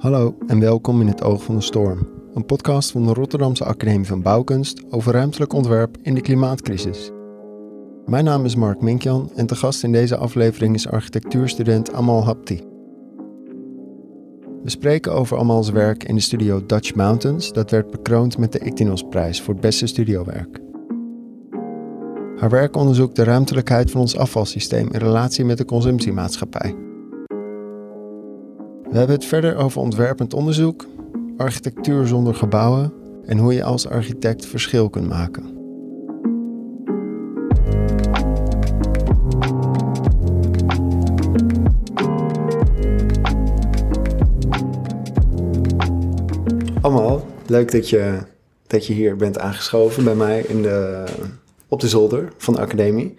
Hallo en welkom in het Oog van de Storm, een podcast van de Rotterdamse Academie van Bouwkunst over ruimtelijk ontwerp in de klimaatcrisis. Mijn naam is Mark Minkjan en te gast in deze aflevering is architectuurstudent Amal Hapti. We spreken over Amal's werk in de studio Dutch Mountains, dat werd bekroond met de Ictinos-prijs voor beste studiowerk. Haar werk onderzoekt de ruimtelijkheid van ons afvalsysteem in relatie met de consumptiemaatschappij. We hebben het verder over ontwerpend onderzoek, architectuur zonder gebouwen en hoe je als architect verschil kunt maken. Allemaal, leuk dat je, dat je hier bent aangeschoven bij mij in de, op de zolder van de academie.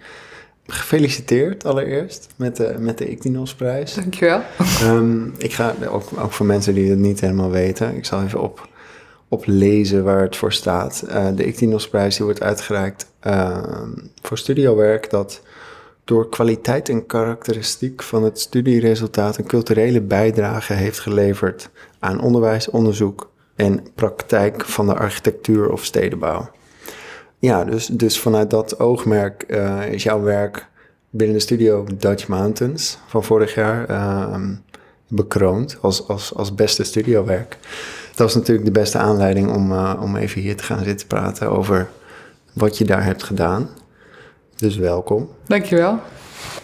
Gefeliciteerd allereerst met de, met de Ictinos-prijs. Dankjewel. Um, ik ga, ook, ook voor mensen die het niet helemaal weten, ik zal even op, oplezen waar het voor staat. Uh, de Ictinos-prijs die wordt uitgereikt uh, voor studiowerk dat door kwaliteit en karakteristiek van het studieresultaat een culturele bijdrage heeft geleverd aan onderwijs, onderzoek en praktijk van de architectuur of stedenbouw. Ja, dus, dus vanuit dat oogmerk uh, is jouw werk binnen de studio Dutch Mountains van vorig jaar uh, bekroond als, als, als beste studiowerk. Dat was natuurlijk de beste aanleiding om, uh, om even hier te gaan zitten praten over wat je daar hebt gedaan. Dus welkom. Dankjewel.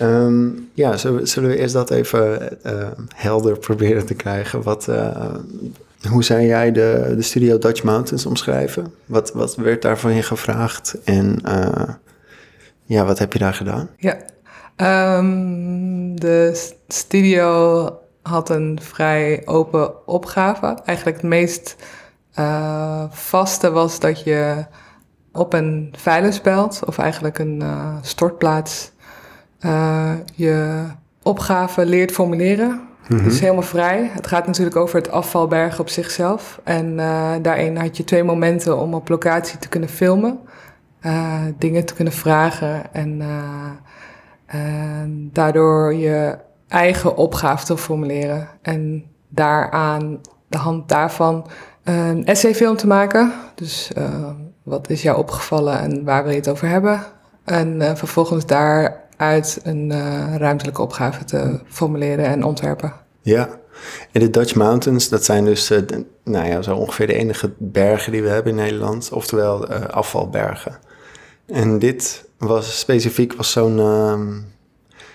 Um, ja, zullen we, zullen we eerst dat even helder proberen te krijgen? Wat, hoe zou jij de, de studio Dutch Mountains omschrijven? Wat, wat werd daar van je gevraagd en uh, ja, wat heb je daar gedaan? Ja, um, de studio had een vrij open opgave. Eigenlijk het meest uh, vaste was dat je op een veilersbelt of eigenlijk een uh, stortplaats je opgave leert formuleren. Het is helemaal vrij. Het gaat natuurlijk over het afvalberg op zichzelf. En uh, daarin had je twee momenten om op locatie te kunnen filmen. Uh, dingen te kunnen vragen. En uh, daardoor je eigen opgave te formuleren. En daaraan, de hand daarvan, een essayfilm te maken. Dus wat is jou opgevallen en waar wil je het over hebben? En vervolgens daar uit een uh, ruimtelijke opgave te formuleren en ontwerpen. Ja, en de Dutch Mountains, dat zijn dus uh, de, nou ja, zo ongeveer de enige bergen die we hebben in Nederland, oftewel uh, afvalbergen. En dit was specifiek was zo'n, uh,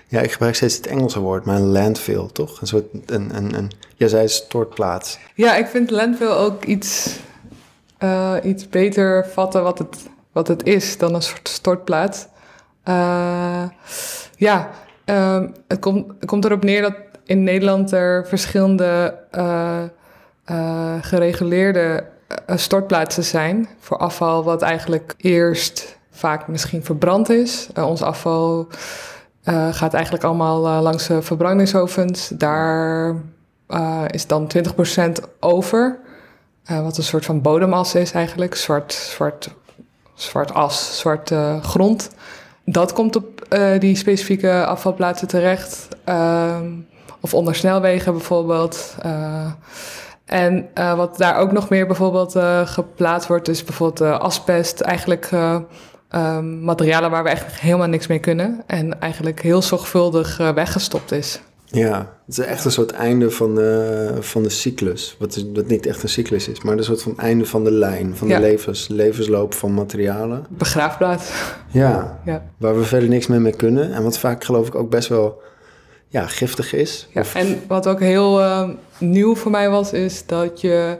ja, ik gebruik steeds het Engelse woord, maar een landfill, toch? Een soort, een, een, een jij zei stortplaats. Ja, ik vind landfill ook iets, iets beter vatten wat het, wat het is dan een soort stortplaats. Uh, ja, uh, het, komt, komt erop neer dat in Nederland er verschillende uh, gereguleerde stortplaatsen zijn voor afval, wat eigenlijk eerst vaak misschien verbrand is. ons afval gaat eigenlijk allemaal langs de verbrandingsovens. Daar is dan 20% over, wat een soort van bodemas is eigenlijk, zwart, zwart, zwart as, zwarte grond. Dat komt op uh, die specifieke afvalplaatsen terecht. Uh, of onder snelwegen bijvoorbeeld. Uh, en uh, wat daar ook nog meer bijvoorbeeld geplaatst wordt, is bijvoorbeeld asbest. Eigenlijk um, materialen waar we eigenlijk helemaal niks mee kunnen. En eigenlijk heel zorgvuldig weggestopt is. Ja, het is echt een soort einde van de, van de cyclus. Wat, niet echt een cyclus is, maar een soort van einde van de lijn, van de levens, levensloop van materialen. Begraafplaats. Ja, ja, waar we verder niks mee mee kunnen. En wat vaak geloof ik ook best wel ja, giftig is. Ja, of... En wat ook heel uh, nieuw voor mij was, is dat je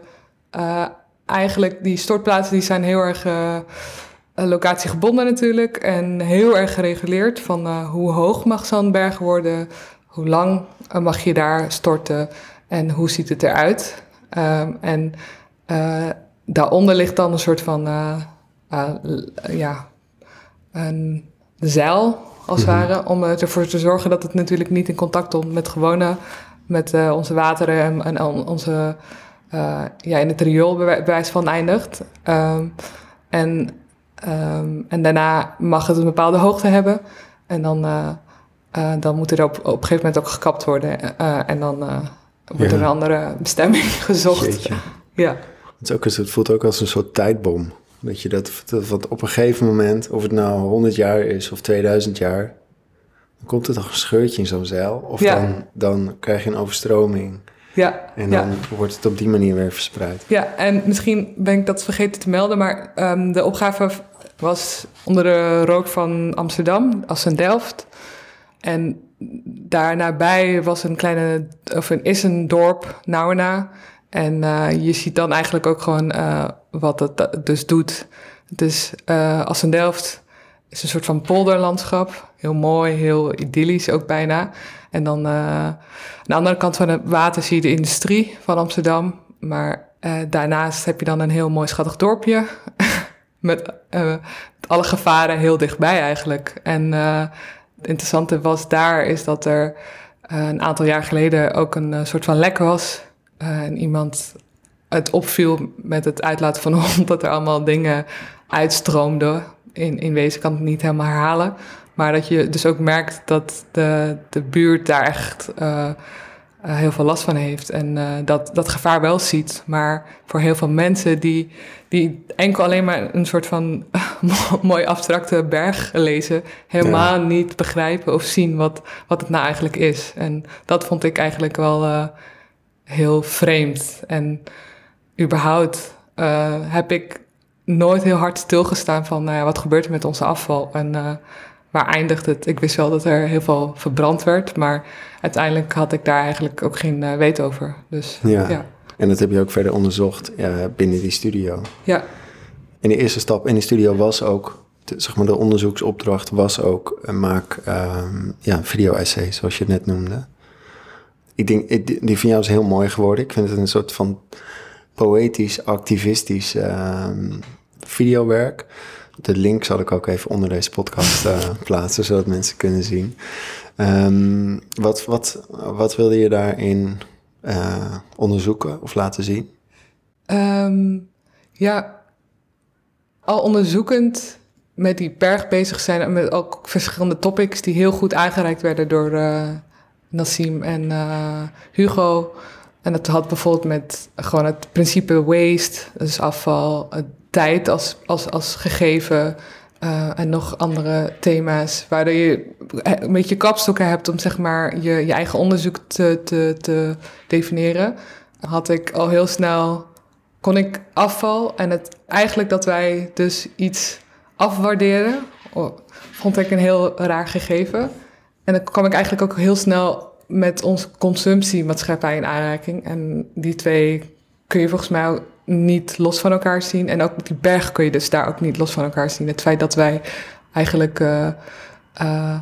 uh, eigenlijk die stortplaatsen die zijn heel erg uh, locatiegebonden natuurlijk. En heel erg gereguleerd van hoe hoog mag zo'n berg worden hoe lang mag je daar storten en hoe ziet het eruit? Um, en uh, daaronder ligt dan een soort van, uh, uh, ja, een zeil als het -hmm. ware, om ervoor te zorgen dat het natuurlijk niet in contact komt met gewone, met onze wateren en, en onze, ja, in het riool bewijs van eindigt. Um, en, um, en daarna mag het een bepaalde hoogte hebben en dan uh, dan moet er op, op een gegeven moment ook gekapt worden. Uh, en dan uh, wordt Ja. er een andere bestemming gezocht. Jeetje. Ja, Het, is ook, het voelt ook als een soort tijdbom. Dat je dat, dat op een gegeven moment, of het nou 100 jaar is of 2000 jaar, dan komt er toch een scheurtje in zo'n zeil. Of Ja. dan, dan krijg je een overstroming. ja, En ja. dan wordt het op die manier weer verspreid. Ja, en misschien ben ik dat vergeten te melden, maar ehm, de opgave was onder de rook van Amsterdam, als een Delft. En daar nabij was een kleine, of een, is een dorp, Nauwena. En eh, je ziet dan eigenlijk ook gewoon eh, wat het dus doet. Als een Delft is een soort van polderlandschap. Heel mooi, heel idyllisch ook bijna. En dan aan de andere kant van het water zie je de industrie van Amsterdam. Maar daarnaast heb je dan een heel mooi schattig dorpje. met, met alle gevaren heel dichtbij eigenlijk. En het interessante was daar is dat er uh, een aantal jaar geleden ook een uh, soort van lek was. Uh, en iemand het opviel met het uitlaten van de hond dat er allemaal dingen uitstroomden. In, in wezen kan het niet helemaal herhalen. Maar dat je dus ook merkt dat de, de buurt daar echt heel veel last van heeft. En dat dat gevaar wel ziet. Maar voor heel veel mensen die, die enkel alleen maar een soort van mooi abstracte berg lezen, helemaal ja. niet begrijpen of zien wat, wat het nou eigenlijk is. En dat vond ik eigenlijk wel uh, heel vreemd. En überhaupt uh, heb ik nooit heel hard stilgestaan van nou ja, wat gebeurt er met onze afval. En uh, waar eindigt het? Ik wist wel dat er heel veel verbrand werd, maar uiteindelijk had ik daar eigenlijk ook geen weet over. Dus, ja. ja. En dat heb je ook verder onderzocht ja, binnen die studio. Ja. En de eerste stap in de studio was ook, de, zeg maar de onderzoeksopdracht was ook, uh, maak um, ja, video-essay, zoals je het net noemde. Ik denk, ik, die van jou is heel mooi geworden. Ik vind het een soort van poëtisch, activistisch uh, videowerk. De link zal ik ook even onder deze podcast uh, plaatsen, zodat mensen kunnen zien. Um, wat, wat, wat wilde je daarin uh, onderzoeken of laten zien? Um, ja, al onderzoekend met die berg bezig zijn en met ook verschillende topics die heel goed aangereikt werden door uh, Nassim en Hugo. En het had bijvoorbeeld met gewoon het principe waste, dus afval, tijd als, als, als gegeven uh, en nog andere thema's, waardoor je een beetje kapstokken hebt om zeg maar je, je eigen onderzoek te, te, te definiëren. Had ik al heel snel, kon ik afval en het eigenlijk dat wij dus iets afwaarderen, vond ik een heel raar gegeven. En dan kwam ik eigenlijk ook heel snel met onze consumptiemaatschappij in aanraking. En die twee kun je volgens mij niet los van elkaar zien. En ook die berg kun je dus daar ook niet los van elkaar zien. Het feit dat wij eigenlijk uh, uh,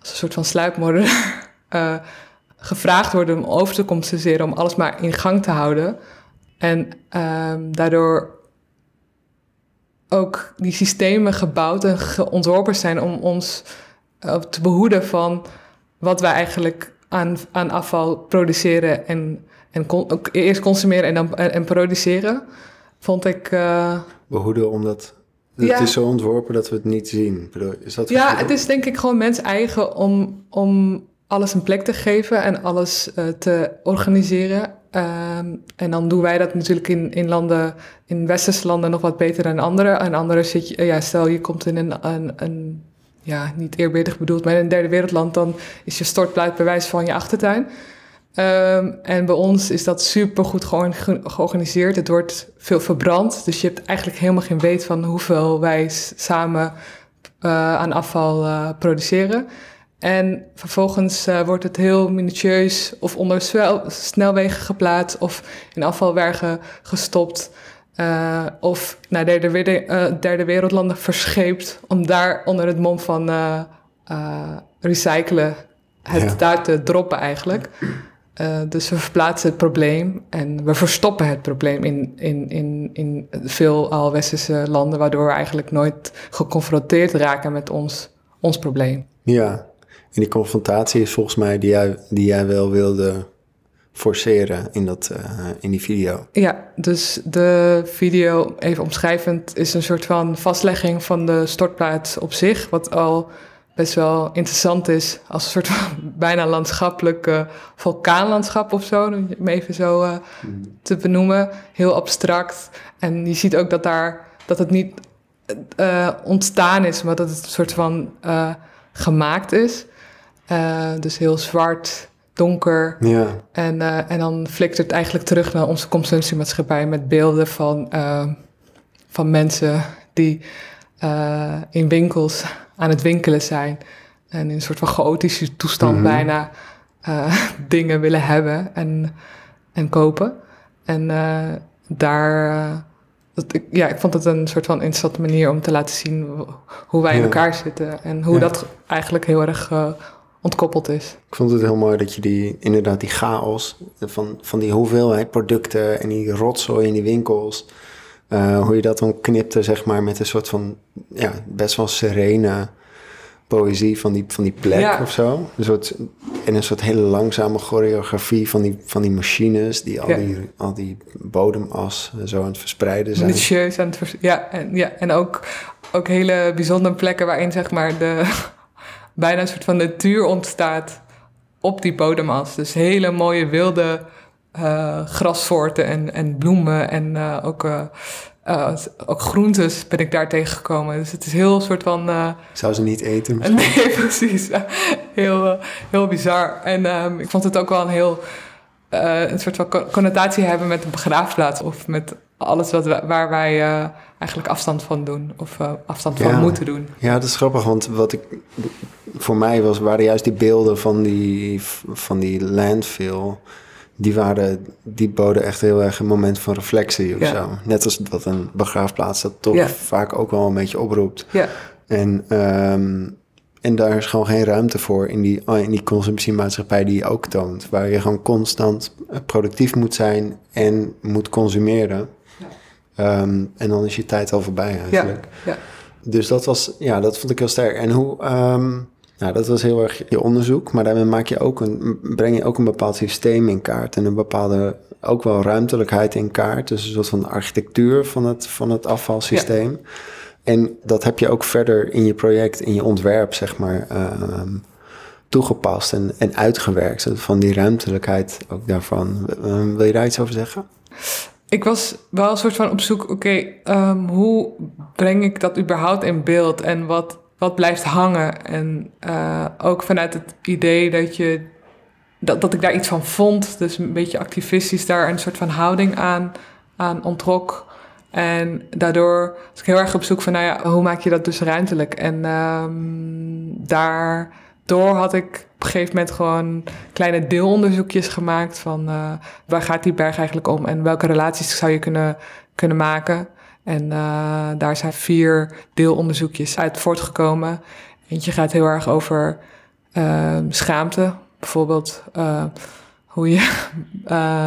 als een soort van sluipmoordenaar uh, gevraagd worden om over te compenseren, om alles maar in gang te houden. En daardoor ook die systemen gebouwd en ontworpen zijn om ons te behoeden van wat wij eigenlijk aan, aan afval produceren en, en con, eerst consumeren en dan en, en produceren, vond ik. Uh, Behoeden omdat. Het ja. is zo ontworpen dat we het niet zien. Is dat ja, het is denk ik gewoon mens eigen om, om alles een plek te geven en alles uh, te organiseren. Um, en dan doen wij dat natuurlijk in, in landen, in westerse landen nog wat beter dan andere. En andere zit je, ja, stel je komt in een, een, een ja, niet eerbiedig bedoeld, maar in een derde wereldland, dan is je stortplaat bewijs van je achtertuin. Um, en bij ons is dat super goed ge georganiseerd. Het wordt veel verbrand, dus je hebt eigenlijk helemaal geen weet van hoeveel wij samen uh, aan afval uh, produceren. En vervolgens uh, wordt het heel minutieus of onder snelwegen geplaatst of in afvalbergen gestopt. Of naar derde, derde wereldlanden verscheept om daar onder het mom van recyclen het ja. daar te droppen eigenlijk. Dus we verplaatsen het probleem en we verstoppen het probleem in, in, in, in veel al westerse landen, waardoor we eigenlijk nooit geconfronteerd raken met ons, ons probleem. Ja, en die confrontatie is volgens mij die jij, die jij wel wilde forceren in, dat, uh, in die video. Ja, dus de video, even omschrijvend, is een soort van vastlegging van de stortplaats op zich. Wat al best wel interessant is als een soort van bijna landschappelijk vulkaanlandschap of zo, om even zo uh, te benoemen. Heel abstract. En je ziet ook dat daar dat het niet uh, ontstaan is, maar dat het een soort van uh, gemaakt is. dus heel zwart, donker. Ja. En, en dan flikt het eigenlijk terug naar onze consumptiemaatschappij met beelden van, van mensen die in winkels aan het winkelen zijn. En in een soort van chaotische toestand mhm. bijna dingen willen hebben en, en kopen. En daar dat ik, ja, ik vond het een soort van interessante manier om te laten zien hoe wij in elkaar zitten. En hoe dat eigenlijk heel erg ontkoppeld is. Ik vond het heel mooi dat je die, inderdaad die chaos van, van die hoeveelheid producten en die rotzooi in die winkels. Uh, hoe je dat dan knipte, zeg maar, met een soort van ja, best wel serene poëzie van die, van die plek of zo. Een soort, en een soort hele langzame choreografie van die, van die machines die al, die al die bodemas zo aan het verspreiden zijn. Minutieus aan het vers ja, en, ja, en ook, ook hele bijzondere plekken waarin zeg maar de bijna een soort van natuur ontstaat op die bodemas. Dus hele mooie wilde uh, grassoorten en, en bloemen en uh, ook uh, uh, ook groentes ben ik daar tegengekomen. Dus het is heel soort van... Zou ze niet eten? Nee, precies. heel, heel bizar. En um, ik vond het ook wel een heel... een soort van connotatie hebben met de begraafplaats. Of met alles wat waar wij eigenlijk afstand van doen. Of afstand van moeten doen. Ja, dat is grappig. Want wat ik... Voor mij was, waren juist die beelden van die, van die landfill die, waren, die boden echt heel erg een moment van reflectie of zo. Net als dat een begraafplaats dat toch vaak ook wel een beetje oproept. Ja. En, ehm, en daar is gewoon geen ruimte voor in die, in die consumptiemaatschappij die je ook toont. Waar je gewoon constant productief moet zijn en moet consumeren. Um, en dan is je tijd al voorbij eigenlijk. Ja. Dus dat was, ja, dat vond ik heel sterk. En hoe, um, nou, dat was heel erg je onderzoek, maar daarmee maak je ook een, breng je ook een bepaald systeem in kaart en een bepaalde ook wel ruimtelijkheid in kaart. Dus een soort van architectuur van het, van het afvalsysteem. En dat heb je ook verder in je project, in je ontwerp, zeg maar, uh, toegepast en, en uitgewerkt. Van die ruimtelijkheid ook daarvan. Uh, wil je daar iets over zeggen? Ik was wel een soort van op zoek, oké, um, hoe breng ik dat überhaupt in beeld en wat wat blijft hangen. En uh, ook vanuit het idee dat je dat, dat ik daar iets van vond. Dus een beetje activistisch daar een soort van houding aan, aan ontrok. En daardoor was ik heel erg op zoek van, nou ja, hoe maak je dat dus ruimtelijk? En um, daardoor had ik op een gegeven moment gewoon kleine deelonderzoekjes gemaakt van uh, waar gaat die berg eigenlijk om en welke relaties zou je kunnen, kunnen maken. En uh, daar zijn vier deelonderzoekjes uit voortgekomen. Eentje gaat heel erg over uh, schaamte. Bijvoorbeeld uh, hoe je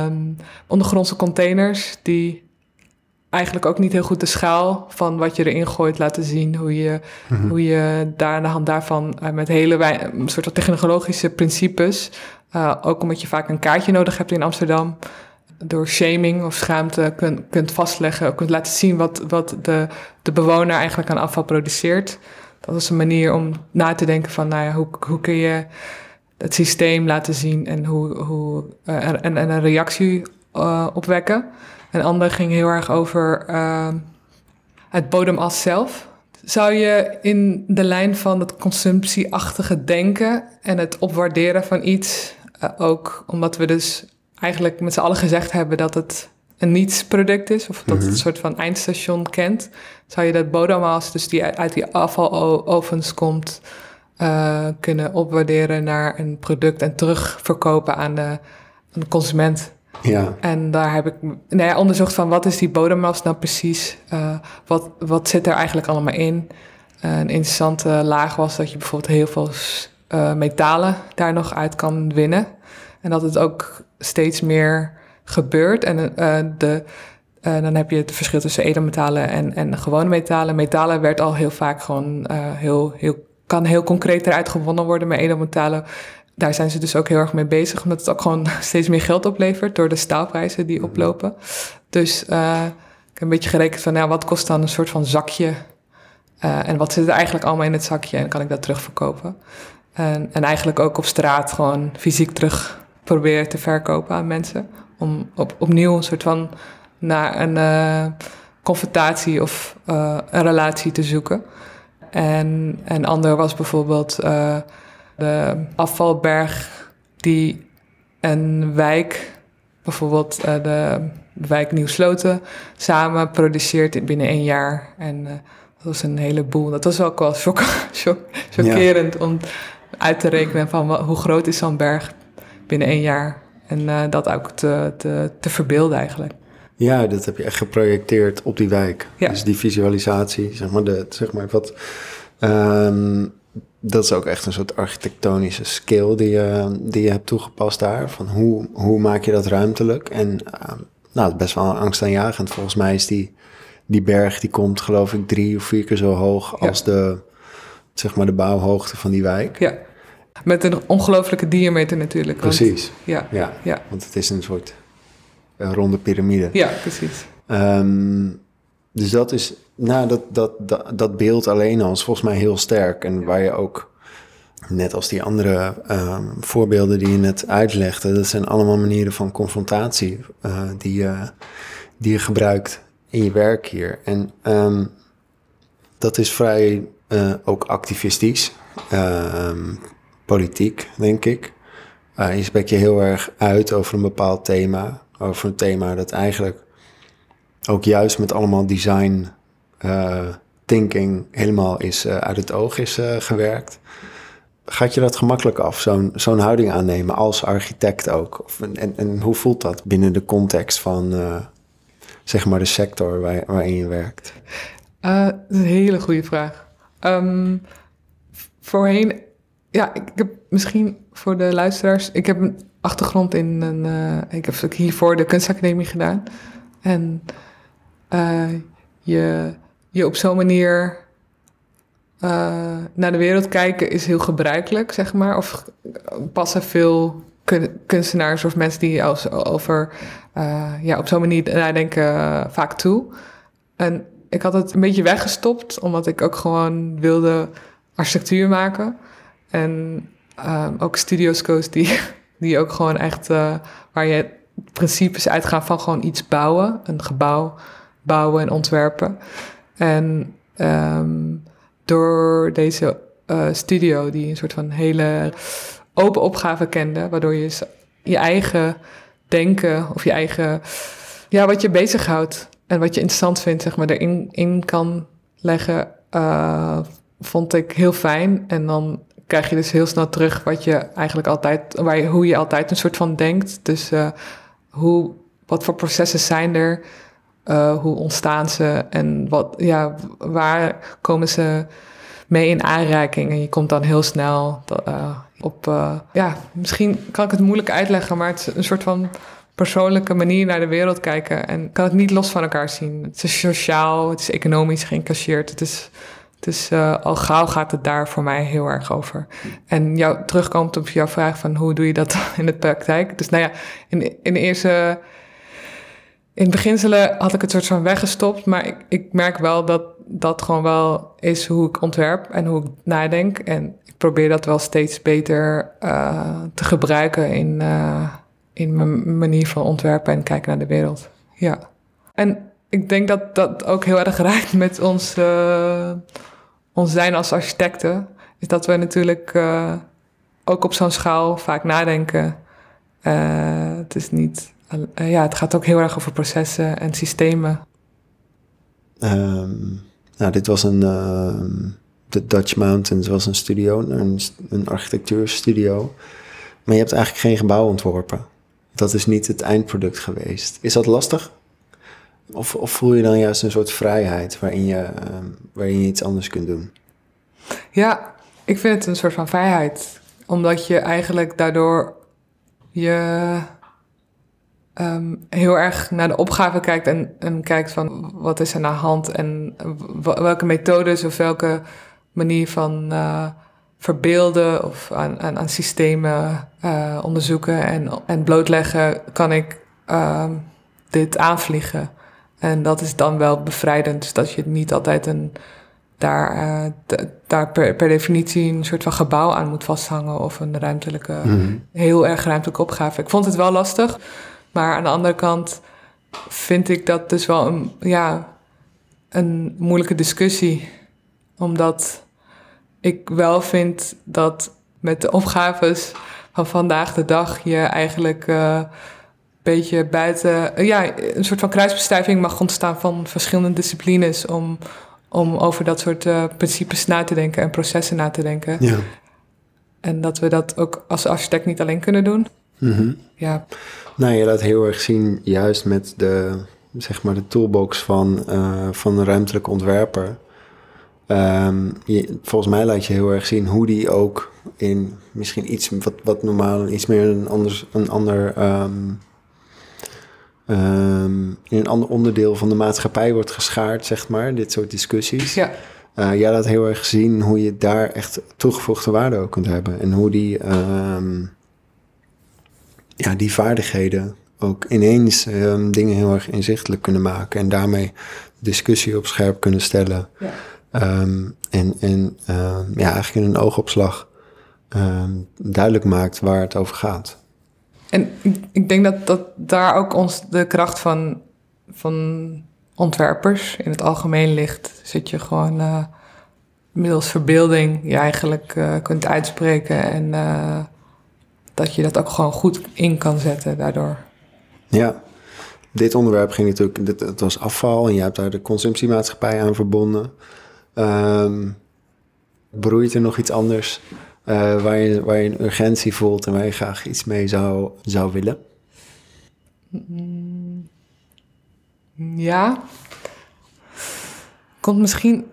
um, ondergrondse containers die eigenlijk ook niet heel goed de schaal van wat je erin gooit laten zien. Hoe je, mm-hmm. hoe je daar aan de hand daarvan met hele soort van technologische principes, ook omdat je vaak een kaartje nodig hebt in Amsterdam, door shaming of schaamte kunt, kunt vastleggen, kunt laten zien wat, wat de, de bewoner eigenlijk aan afval produceert. Dat is een manier om na te denken van, nou ja, hoe, hoe kun je het systeem laten zien en, hoe, hoe, uh, en, en een reactie uh, opwekken. Een ander ging heel erg over uh, het bodemas zelf. Zou je in de lijn van het consumptieachtige denken en het opwaarderen van iets, ook omdat we dus eigenlijk met z'n allen gezegd hebben dat het een niets-product is, of dat het mhm. een soort van eindstation kent, zou je dat bodemmaas, dus die uit die afvalovens komt, uh, kunnen opwaarderen naar een product en terugverkopen aan de, aan de consument. Ja. En daar heb ik nou ja, onderzocht van wat is die bodemmas nou precies? Uh, wat, wat zit er eigenlijk allemaal in? Uh, een interessante laag was dat je bijvoorbeeld heel veel metalen daar nog uit kan winnen. En dat het ook steeds meer gebeurt. En uh, de, uh, dan heb je het verschil tussen edelmetalen en, en gewone metalen. Metalen werd al heel vaak gewoon uh, heel, heel, kan heel concreet eruit gewonnen worden. Maar edelmetalen, daar zijn ze dus ook heel erg mee bezig. Omdat het ook gewoon steeds meer geld oplevert door de staalprijzen die oplopen. Dus ik heb een beetje gerekend van, nou, wat kost dan een soort van zakje en wat zit er eigenlijk allemaal in het zakje en kan ik dat terugverkopen? En, en eigenlijk ook op straat gewoon fysiek terug proberen te verkopen aan mensen. Om op, opnieuw een soort van naar een uh, confrontatie of uh, een relatie te zoeken. En een ander was bijvoorbeeld uh, de afvalberg die een wijk, bijvoorbeeld de wijk Nieuw-Sloten, samen produceert binnen één jaar. En dat was een heleboel. Dat was ook wel shock, shock, chockerend ja. om uit te rekenen van hoe groot is zo'n berg binnen één jaar. En uh, dat ook te, te, te verbeelden eigenlijk. Ja, dat heb je echt geprojecteerd op die wijk. Ja. Dus die visualisatie, zeg maar, de, zeg maar wat. Um, dat is ook echt een soort architectonische skill die je, die je hebt toegepast daar. Van hoe, hoe maak je dat ruimtelijk? En uh, nou, het is best wel angstaanjagend. Volgens mij is die, die berg, die komt geloof ik drie of vier keer zo hoog als de, zeg maar, de bouwhoogte van die wijk. Ja. Met een ongelofelijke diameter natuurlijk. Precies. Ja, ja, ja. Want het is een soort uh, ronde piramide. Ja, precies. Um, dus dat is, nou, dat, dat, dat, dat beeld alleen al is volgens mij heel sterk. En waar je ook, net als die andere um, voorbeelden die je net uitlegde, dat zijn allemaal manieren van confrontatie uh, die, je, die je gebruikt in je werk hier. En um, dat is vrij uh, ook activistisch politiek, denk ik. Uh, je spreekt je heel erg uit over een bepaald thema. Over een thema dat eigenlijk ook juist met allemaal design uh, thinking helemaal is, uh, uit het oog is gewerkt. Gaat je dat gemakkelijk af, zo'n zo'n houding aannemen als architect ook? Of, en, en hoe voelt dat binnen de context van zeg maar de sector waar, waarin je werkt? dat is een hele goede vraag. Um, voorheen ja, ik heb misschien voor de luisteraars. Ik heb een achtergrond in een. Uh, ik heb hiervoor de kunstacademie gedaan. En uh, je, je op zo'n manier uh, naar de wereld kijken is heel gebruikelijk, zeg maar. Of passen veel kunstenaars of mensen die als, over ja, op zo'n manier nadenken vaak toe. En ik had het een beetje weggestopt, omdat ik ook gewoon wilde architectuur maken. En um, ook studio's coast die, die ook gewoon echt, uh, waar je principes uitgaan van gewoon iets bouwen, een gebouw bouwen en ontwerpen. En um, door deze uh, studio, die een soort van hele open opgave kende, waardoor je je eigen denken of je eigen, ja, wat je bezighoudt en wat je interessant vindt, zeg maar, erin in kan leggen, uh, vond ik heel fijn. En dan krijg je dus heel snel terug wat je eigenlijk altijd, waar je, hoe je altijd een soort van denkt. Dus uh, hoe, wat voor processen zijn er? Uh, hoe ontstaan ze? En wat, ja, waar komen ze mee in aanraking? En je komt dan heel snel uh, op, ja, misschien kan ik het moeilijk uitleggen, maar het is een soort van persoonlijke manier naar de wereld kijken. En kan het niet los van elkaar zien. Het is sociaal, het is economisch geïncasseerd. Het is dus uh, al gauw gaat het daar voor mij heel erg over. En jou, terugkomt op jouw vraag van hoe doe je dat in de praktijk? Dus nou ja, in, in de eerste... In beginselen had ik het soort van weggestopt, maar ik, ik merk wel dat dat gewoon wel is hoe ik ontwerp en hoe ik nadenk. En ik probeer dat wel steeds beter uh, te gebruiken in, uh, in mijn manier van ontwerpen en kijken naar de wereld. Ja. En ik denk dat dat ook heel erg raakt met ons, uh, ons zijn als architecten. Is dat we natuurlijk uh, ook op zo'n schaal vaak nadenken. Uh, het is niet. ja, het gaat ook heel erg over processen en systemen. Um, nou, dit was een. de Dutch Mountains was een studio, een, een architectuurstudio. Maar je hebt eigenlijk geen gebouw ontworpen. Dat is niet het eindproduct geweest. Is dat lastig? Of, of, voel je dan juist een soort vrijheid waarin je, uh, waarin je iets anders kunt doen? Ja, ik vind het een soort van vrijheid. Omdat je eigenlijk daardoor je um, heel erg naar de opgave kijkt en, en kijkt van wat is er naar hand en welke methodes of welke manier van uh, verbeelden of aan, aan, systemen uh, onderzoeken en, en blootleggen kan ik uh, dit aanvliegen. En dat is dan wel bevrijdend. Dus dat je niet altijd een daar, eh, daar per, per definitie een soort van gebouw aan moet vasthangen of een ruimtelijke, Mhm. heel erg ruimtelijke opgave. Ik vond het wel lastig, maar aan de andere kant vind ik dat dus wel een, ja, een moeilijke discussie. Omdat ik wel vind dat met de opgaves van vandaag de dag je eigenlijk eh, beetje buiten, eh, ja, een soort van kruisbestuiving mag ontstaan van verschillende disciplines om, om over dat soort eh, principes na te denken en processen na te denken. Ja. En dat we dat ook als architect niet alleen kunnen doen. Mhm. Ja, Nou, je laat heel erg zien, juist met de, zeg maar, de toolbox van, eh, van een ruimtelijke ontwerper. Ehm, je, volgens mij laat je heel erg zien hoe die ook in misschien iets wat, wat normaal, iets meer een, anders, een ander. ehm, ehm, in een ander onderdeel van de maatschappij wordt geschaard, zeg maar, dit soort discussies. ja, Eh, jij laat heel erg zien hoe je daar echt toegevoegde waarde ook kunt hebben. En hoe die, ehm, ja, die vaardigheden ook ineens ehm, dingen heel erg inzichtelijk kunnen maken. En daarmee discussie op scherp kunnen stellen. ja. En en ja, eigenlijk in een oogopslag duidelijk maakt waar het over gaat. En ik, denk dat, dat daar ook ons de kracht van, van ontwerpers in het algemeen ligt. Zit je gewoon eh, middels verbeelding je eigenlijk eh, kunt uitspreken en eh, dat je dat ook gewoon goed in kan zetten daardoor. Ja, dit onderwerp ging natuurlijk, dit, het was afval en je hebt daar de consumptiemaatschappij aan verbonden. Ehm broeit er nog iets anders eh, waar, je, een urgentie voelt en waar je graag iets mee zou, zou willen? Ja. Komt misschien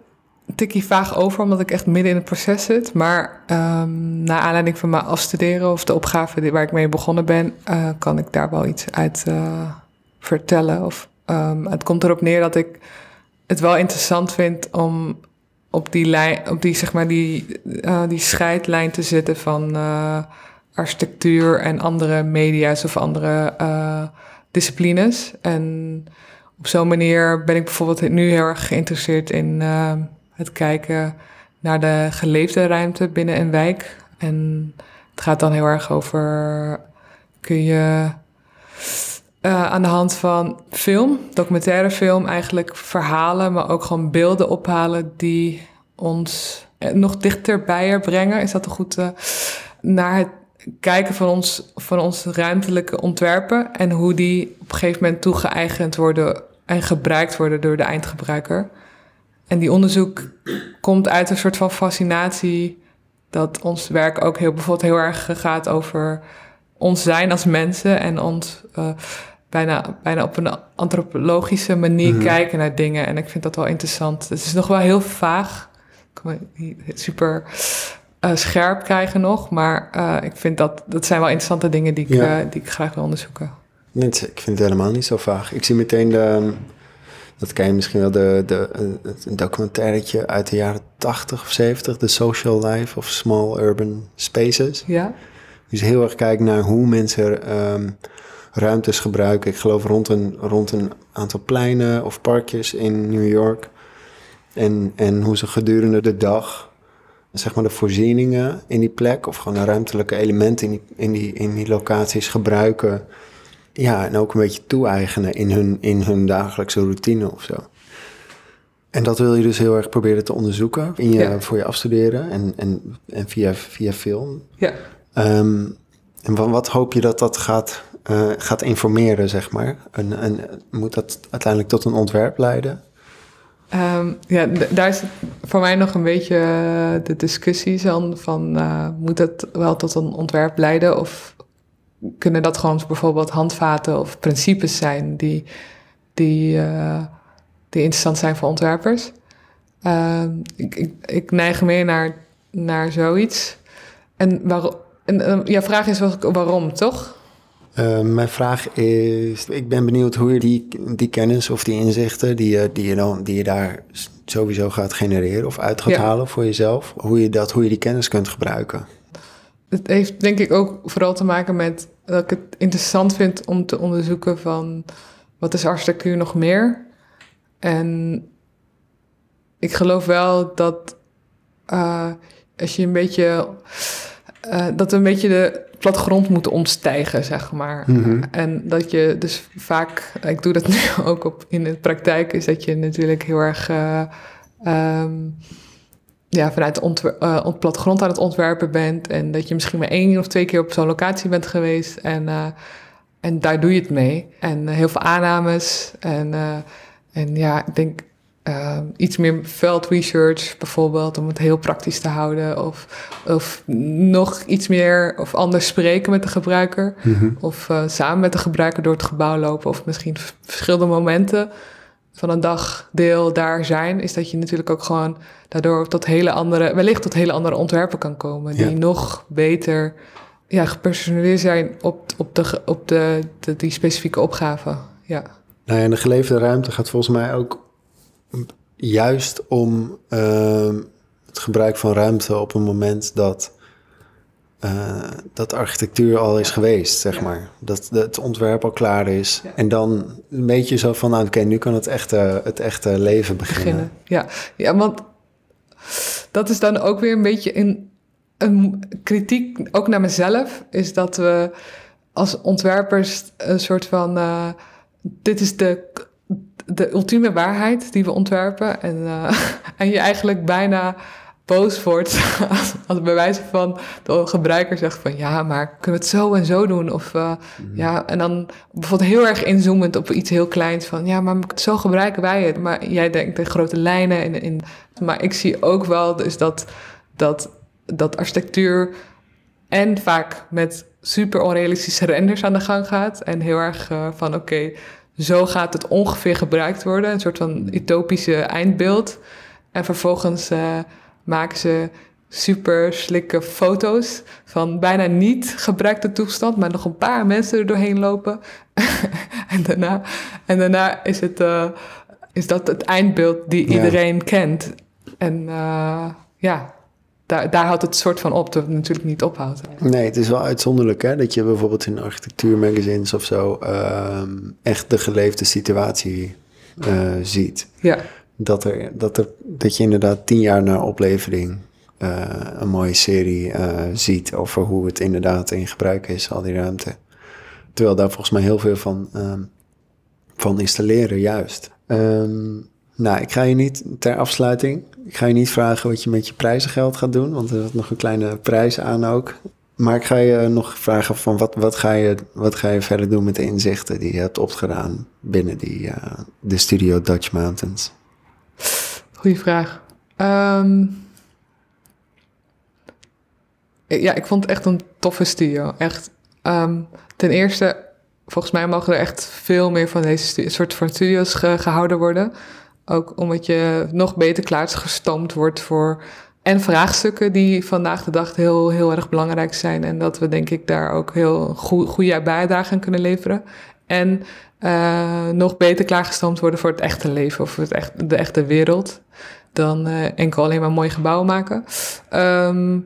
een tikkie vaag over, omdat ik echt midden in het proces zit. Maar um, naar aanleiding van mijn afstuderen of de opgave waar ik mee begonnen ben, uh, kan ik daar wel iets uit uh, vertellen. Of, um, het komt erop neer dat ik het wel interessant vind om op die, lijn, op die, zeg maar die, uh, die scheidlijn te zitten van architectuur en andere media's of andere disciplines. En op zo'n manier ben ik bijvoorbeeld nu heel erg geïnteresseerd in het kijken naar de geleefde ruimte binnen een wijk. En het gaat dan heel erg over, kun je uh, aan de hand van film, documentaire film, eigenlijk verhalen, maar ook gewoon beelden ophalen die ons nog dichterbij brengen. Is dat een goed uh, naar het kijken van ons, van ons ruimtelijke ontwerpen en hoe die op een gegeven moment toegeëigend worden en gebruikt worden door de eindgebruiker. En die onderzoek komt uit een soort van fascinatie dat ons werk ook heel, bijvoorbeeld heel erg gaat over ons zijn als mensen en ons bijna, bijna op een antropologische manier mm. kijken naar dingen. En ik vind dat wel interessant. Het is nog wel heel vaag. Ik kan super uh, scherp krijgen nog. Maar uh, ik vind dat, dat zijn wel interessante dingen die ik, ja. uh, die ik graag wil onderzoeken. Nee, ik vind het helemaal niet zo vaag. Ik zie meteen de, dat ken je misschien wel, de, de, een documentairetje uit de jaren 80 of 70, The Social Life of Small Urban Spaces. Ja. Dus heel erg kijken naar hoe mensen um, ruimtes gebruiken. Ik geloof rond een, rond een aantal pleinen of parkjes in New York. En, en hoe ze gedurende de dag zeg maar de voorzieningen in die plek of gewoon de ruimtelijke elementen in die, in die, in die locaties gebruiken. Ja, en ook een beetje toe-eigenen in hun, in hun dagelijkse routine of zo. En dat wil je dus heel erg proberen te onderzoeken in je, ja. voor je afstuderen en, en, en via, via film. Ja. Um, en wat, hoop je dat dat gaat, uh, gaat informeren, zeg maar? En, moet dat uiteindelijk tot een ontwerp leiden? Um, ja, daar is voor mij nog een beetje de discussie van, uh, moet het wel tot een ontwerp leiden of kunnen dat gewoon bijvoorbeeld handvaten of principes zijn die, die, die interessant zijn voor ontwerpers? Uh, ik, ik, ik, neig meer naar, naar zoiets. En, waarom, en vraag is waarom, toch? Uh, mijn vraag is, ik ben benieuwd hoe je die, die kennis of die inzichten die je, die, je dan, die je daar sowieso gaat genereren of uit gaat ja. halen voor jezelf, hoe je, dat, hoe je die kennis kunt gebruiken. Het heeft denk ik ook vooral te maken met dat ik het interessant vind om te onderzoeken van wat is architectuur nog meer. En ik geloof wel dat uh, als je een beetje. Uh, dat we een beetje de plattegrond moeten ontstijgen, zeg maar. Mhm. En dat je dus vaak, ik doe dat nu ook op, in de praktijk, is dat je natuurlijk heel erg uh, um, ja, vanuit ontwer- uh, plattegrond aan het ontwerpen bent. En dat je misschien maar één of twee keer op zo'n locatie bent geweest. En, en daar doe je het mee. En heel veel aannames. En, en ja, ik denk uh, iets meer veldresearch bijvoorbeeld, om het heel praktisch te houden. Of, of nog iets meer of anders spreken met de gebruiker. Mhm. Of uh, samen met de gebruiker door het gebouw lopen. Of misschien verschillende momenten van een dagdeel daar zijn. Is dat je natuurlijk ook gewoon daardoor tot hele andere, wellicht tot hele andere ontwerpen kan komen. Die nog beter ja, gepersonaliseerd zijn op, op, de, op de, de, die specifieke opgave. Ja. Nou ja, en de geleefde ruimte gaat volgens mij ook juist om ehm, het gebruik van ruimte op een moment dat, eh, dat architectuur al is geweest, zeg maar. Dat de- het ontwerp al klaar is. Ja. En dan een beetje zo van, nou, oké, nu kan het echte, het echte leven beginnen. beginnen. Ja. ja, want dat is dan ook weer een beetje een, een kritiek, ook naar mezelf, is dat we als ontwerpers een soort van, eh, dit is de, de ultieme waarheid die we ontwerpen en, eh, en je eigenlijk bijna boos wordt als, als bij wijze van de gebruiker zegt van ja, maar kunnen we het zo en zo doen? Of eh, ja, en dan bijvoorbeeld heel erg inzoomend op iets heel kleins van ja, maar zo gebruiken wij het. Maar jij denkt de grote lijnen in, in maar ik zie ook wel dus dat, dat, dat architectuur en vaak met super onrealistische renders aan de gang gaat. En heel erg eh, van oké, zo gaat het ongeveer gebruikt worden. Een soort van utopische eindbeeld. En vervolgens eh, maken ze super slikke foto's van bijna niet gebruikte toestand, maar nog een paar mensen er doorheen lopen. en, daarna, en daarna is, het, eh, is dat het eindbeeld die Ja. iedereen kent. En eh, ja, daar, daar houdt het soort van op, dat het natuurlijk niet ophoudt. Nee, het is wel uitzonderlijk hè, dat je bijvoorbeeld in architectuurmagazines of zo ehm, echt de geleefde situatie eh, ziet. Ja, Dat, er, dat, er, dat je inderdaad tien jaar na oplevering eh, een mooie serie eh, ziet over hoe het inderdaad in gebruik is, al die ruimte. Terwijl daar volgens mij heel veel van, ehm, van installeren, juist. Ehm, nou, ik ga je niet ter afsluiting. Ik ga je niet vragen wat je met je prijzengeld gaat doen, want er zit nog een kleine prijs aan ook. Maar ik ga je nog vragen van wat, wat, ga, je, wat ga je verder doen met de inzichten die je hebt opgedaan binnen die, eh, de studio Dutch Mountains? goede vraag. Ehm, ja, ik vond het echt een toffe studio. Echt. ehm, ten eerste, volgens mij mogen er echt veel meer van deze soort van studio's ge- gehouden worden. Ook omdat je nog beter klaargestoomd wordt voor en vraagstukken die vandaag de dag heel, heel erg belangrijk zijn. En dat we denk ik daar ook heel goe- goede bijdrage aan kunnen leveren. En eh, nog beter klaargestoomd worden voor het echte leven of het echt, de echte wereld. Dan eh, enkel alleen maar mooie gebouwen maken. Ehm,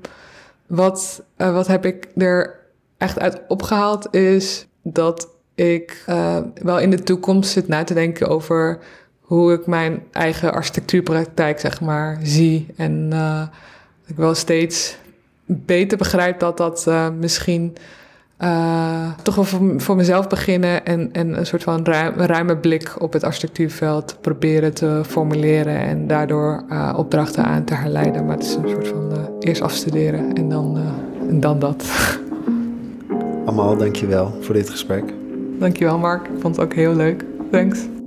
wat, eh, wat heb ik er echt uit opgehaald is dat ik wel in de toekomst zit na te denken over hoe ik mijn eigen architectuurpraktijk zeg maar zie. En eh, ik wel steeds beter begrijp dat dat eh, misschien eh, toch wel voor, voor mezelf beginnen en, en een soort van ruim, ruime blik op het architectuurveld proberen te formuleren en daardoor opdrachten aan te herleiden. Maar het is een soort van eerst afstuderen en dan, en dan dat. Allemaal dankjewel voor dit gesprek. Dankjewel Mark, ik vond het ook heel leuk. Thanks.